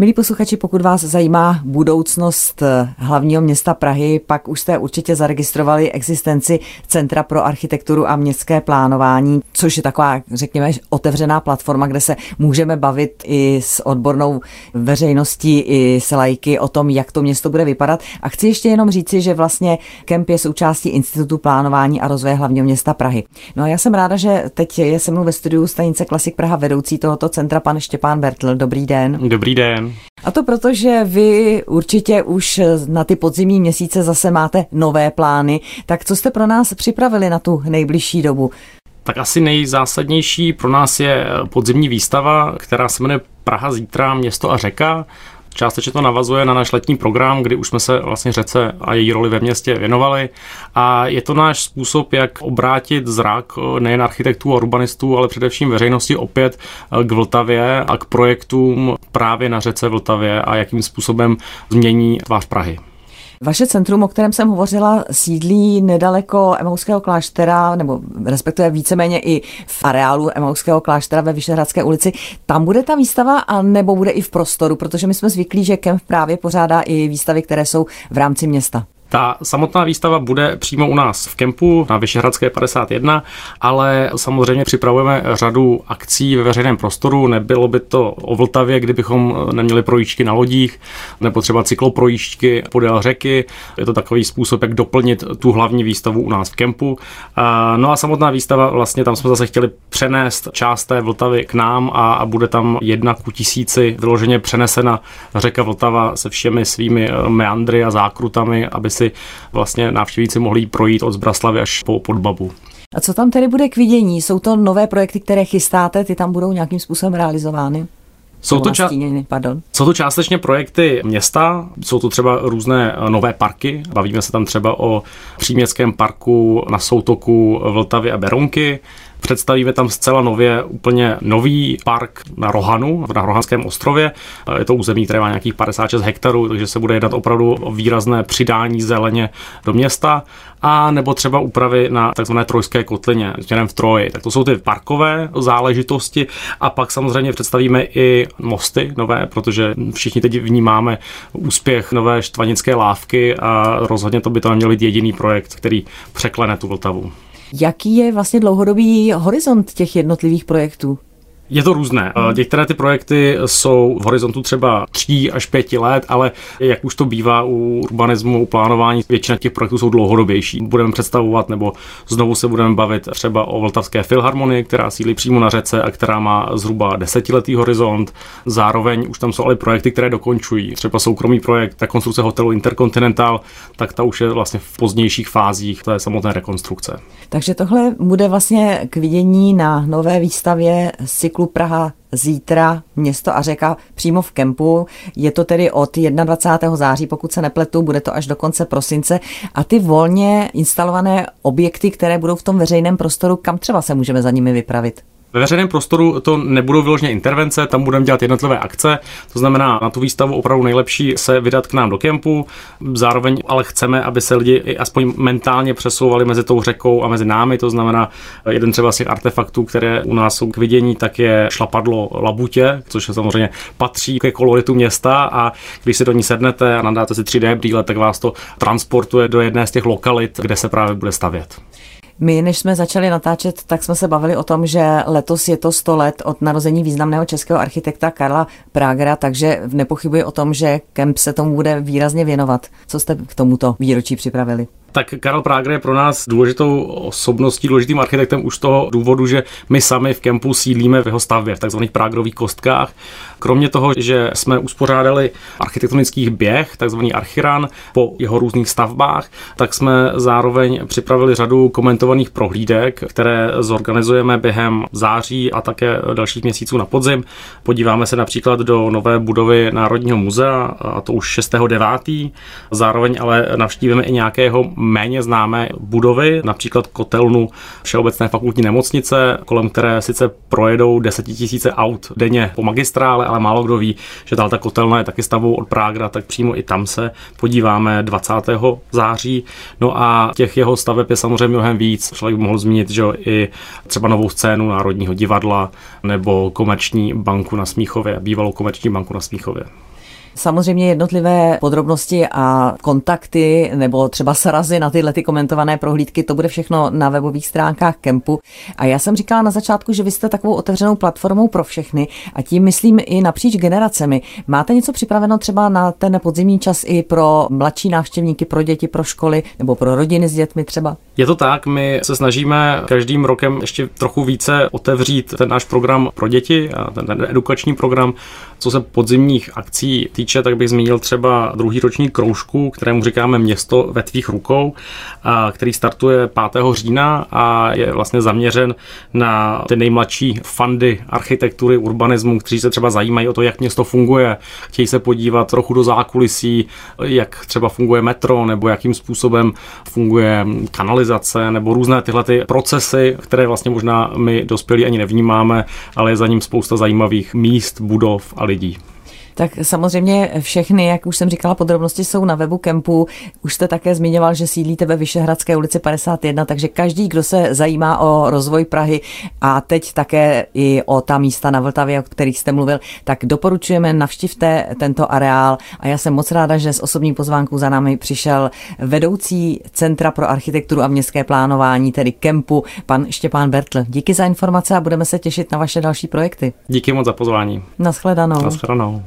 Milí posluchači, pokud vás zajímá budoucnost eh, hlavního města Prahy, pak už jste určitě zaregistrovali existenci Centra pro architekturu a městské plánování, což je taková, řekněme, otevřená platforma, kde se můžeme bavit i s odbornou veřejností, i s lajky o tom, jak to město bude vypadat. A chci ještě jenom říci, že vlastně Kemp je součástí Institutu plánování a rozvoje hlavního města Prahy. No a já jsem ráda, že teď je se mnou ve studiu stanice Klasik Praha vedoucí tohoto centra pan Štěpán Bertl. Dobrý den. Dobrý den. A to proto, že vy určitě už na ty podzimní měsíce zase máte nové plány. Tak co jste pro nás připravili na tu nejbližší dobu? Tak asi nejzásadnější pro nás je podzimní výstava, která se jmenuje Praha zítra, město a řeka. Částečně to navazuje na náš letní program, kdy už jsme se vlastně řece a její roli ve městě věnovali. A je to náš způsob, jak obrátit zrak nejen architektů a urbanistů, ale především veřejnosti opět k Vltavě a k projektům právě na řece Vltavě a jakým způsobem změní tvář Prahy. Vaše centrum, o kterém jsem hovořila, sídlí nedaleko Emauského kláštera, nebo respektive víceméně i v areálu Emauského kláštera ve Vyšehradské ulici. Tam bude ta výstava, a nebo bude i v prostoru, protože my jsme zvyklí, že Kemp právě pořádá i výstavy, které jsou v rámci města. Ta samotná výstava bude přímo u nás v kempu na Vyšehradské 51, ale samozřejmě připravujeme řadu akcí ve veřejném prostoru. Nebylo by to o Vltavě, kdybychom neměli projížďky na lodích, nebo třeba cykloprojížďky podél řeky. Je to takový způsob, jak doplnit tu hlavní výstavu u nás v kempu. No a samotná výstava, vlastně tam jsme zase chtěli přenést část té Vltavy k nám a, a bude tam jedna ku tisíci vyloženě přenesena řeka Vltava se všemi svými eh, meandry a zákrutami, aby si vlastně návštěvníci mohli projít od Zbraslavy až po Podbabu. A co tam tedy bude k vidění? Jsou to nové projekty, které chystáte, ty tam budou nějakým způsobem realizovány? Jsou to, ča- pardon. jsou to částečně projekty města, jsou to třeba různé eh, nové parky. Bavíme se tam třeba o příměstském parku na soutoku Vltavy a Beronky. Představíme tam zcela nově úplně nový park na Rohanu, na Rohanském ostrově. Je to území, které má nějakých 56 hektarů, takže se bude jednat opravdu o výrazné přidání zeleně do města a nebo třeba úpravy na takzvané trojské kotlině směrem v Troji. Tak to jsou ty parkové záležitosti a pak samozřejmě představíme i mosty nové, protože všichni teď vnímáme úspěch nové štvanické lávky a rozhodně to by to neměl být jediný projekt, který překlene tu Vltavu. Jaký je vlastně dlouhodobý horizont těch jednotlivých projektů? Je to různé. Hmm. Některé ty projekty jsou v horizontu třeba 3 až 5 let, ale jak už to bývá u urbanismu, u plánování, většina těch projektů jsou dlouhodobější. Budeme představovat nebo znovu se budeme bavit třeba o Vltavské filharmonii, která sídlí přímo na řece a která má zhruba desetiletý horizont. Zároveň už tam jsou ale projekty, které dokončují. Třeba soukromý projekt, ta konstrukce hotelu Intercontinental, tak ta už je vlastně v pozdějších fázích té samotné rekonstrukce. Takže tohle bude vlastně k vidění na nové výstavě Klub Praha zítra město a řeka přímo v kempu. Je to tedy od 21. září, pokud se nepletu, bude to až do konce prosince. A ty volně instalované objekty, které budou v tom veřejném prostoru, kam třeba se můžeme za nimi vypravit? Ve veřejném prostoru to nebudou vyloženě intervence, tam budeme dělat jednotlivé akce, to znamená na tu výstavu opravdu nejlepší se vydat k nám do kempu, zároveň ale chceme, aby se lidi i aspoň mentálně přesouvali mezi tou řekou a mezi námi, to znamená jeden třeba z těch artefaktů, které u nás jsou k vidění, tak je šlapadlo Labutě, což je samozřejmě patří ke koloritu města. A když si do ní sednete a nadáte si 3D brýle, tak vás to transportuje do jedné z těch lokalit, kde se právě bude stavět. My, než jsme začali natáčet, tak jsme se bavili o tom, že letos je to 100 let od narození významného českého architekta Karla Prágera, takže nepochybuji o tom, že Kemp se tomu bude výrazně věnovat. Co jste k tomuto výročí připravili? Tak Karel Prager je pro nás důležitou osobností, důležitým architektem už z toho důvodu, že my sami v kempu sídlíme v jeho stavbě, v takzvaných Prágrových kostkách. Kromě toho, že jsme uspořádali architektonických běh, takzvaný Archiran, po jeho různých stavbách, tak jsme zároveň připravili řadu komentovaných prohlídek, které zorganizujeme během září a také dalších měsíců na podzim. Podíváme se například do nové budovy Národního muzea, a to už 6.9. Zároveň ale navštívíme i nějakého méně známé budovy, například kotelnu Všeobecné fakultní nemocnice, kolem které sice projedou desetitisíce aut denně po magistrále, ale málo kdo ví, že ta kotelna je taky stavou od Prágra, tak přímo i tam se podíváme 20. září. No a těch jeho staveb je samozřejmě mnohem víc. Člověk by mohl zmínit, že i třeba novou scénu Národního divadla nebo komerční banku na Smíchově, bývalou komerční banku na Smíchově. Samozřejmě jednotlivé podrobnosti a kontakty nebo třeba srazy na tyhle ty komentované prohlídky, to bude všechno na webových stránkách Kempu. A já jsem říkala na začátku, že vy jste takovou otevřenou platformou pro všechny a tím myslím i napříč generacemi. Máte něco připraveno třeba na ten podzimní čas i pro mladší návštěvníky, pro děti, pro školy nebo pro rodiny s dětmi třeba? Je to tak, my se snažíme každým rokem ještě trochu více otevřít ten náš program pro děti a ten, edukační program. Co se podzimních akcí týče, tak bych zmínil třeba druhý ročník kroužku, kterému říkáme Město ve tvých rukou, a který startuje 5. října a je vlastně zaměřen na ty nejmladší fandy architektury, urbanismu, kteří se třeba zajímají o to, jak město funguje, chtějí se podívat trochu do zákulisí, jak třeba funguje metro nebo jakým způsobem funguje kanalizace nebo různé tyhle ty procesy, které vlastně možná my dospělí ani nevnímáme, ale je za ním spousta zajímavých míst, budov a lidí. Tak samozřejmě všechny, jak už jsem říkala, podrobnosti jsou na webu Kempu. Už jste také zmiňoval, že sídlíte ve Vyšehradské ulici 51, takže každý, kdo se zajímá o rozvoj Prahy a teď také i o ta místa na Vltavě, o kterých jste mluvil, tak doporučujeme, navštivte tento areál a já jsem moc ráda, že s osobní pozvánkou za námi přišel vedoucí Centra pro architekturu a městské plánování, tedy Kempu, pan Štěpán Bertl. Díky za informace a budeme se těšit na vaše další projekty. Díky moc za pozvání. Naschledanou. Naschledanou.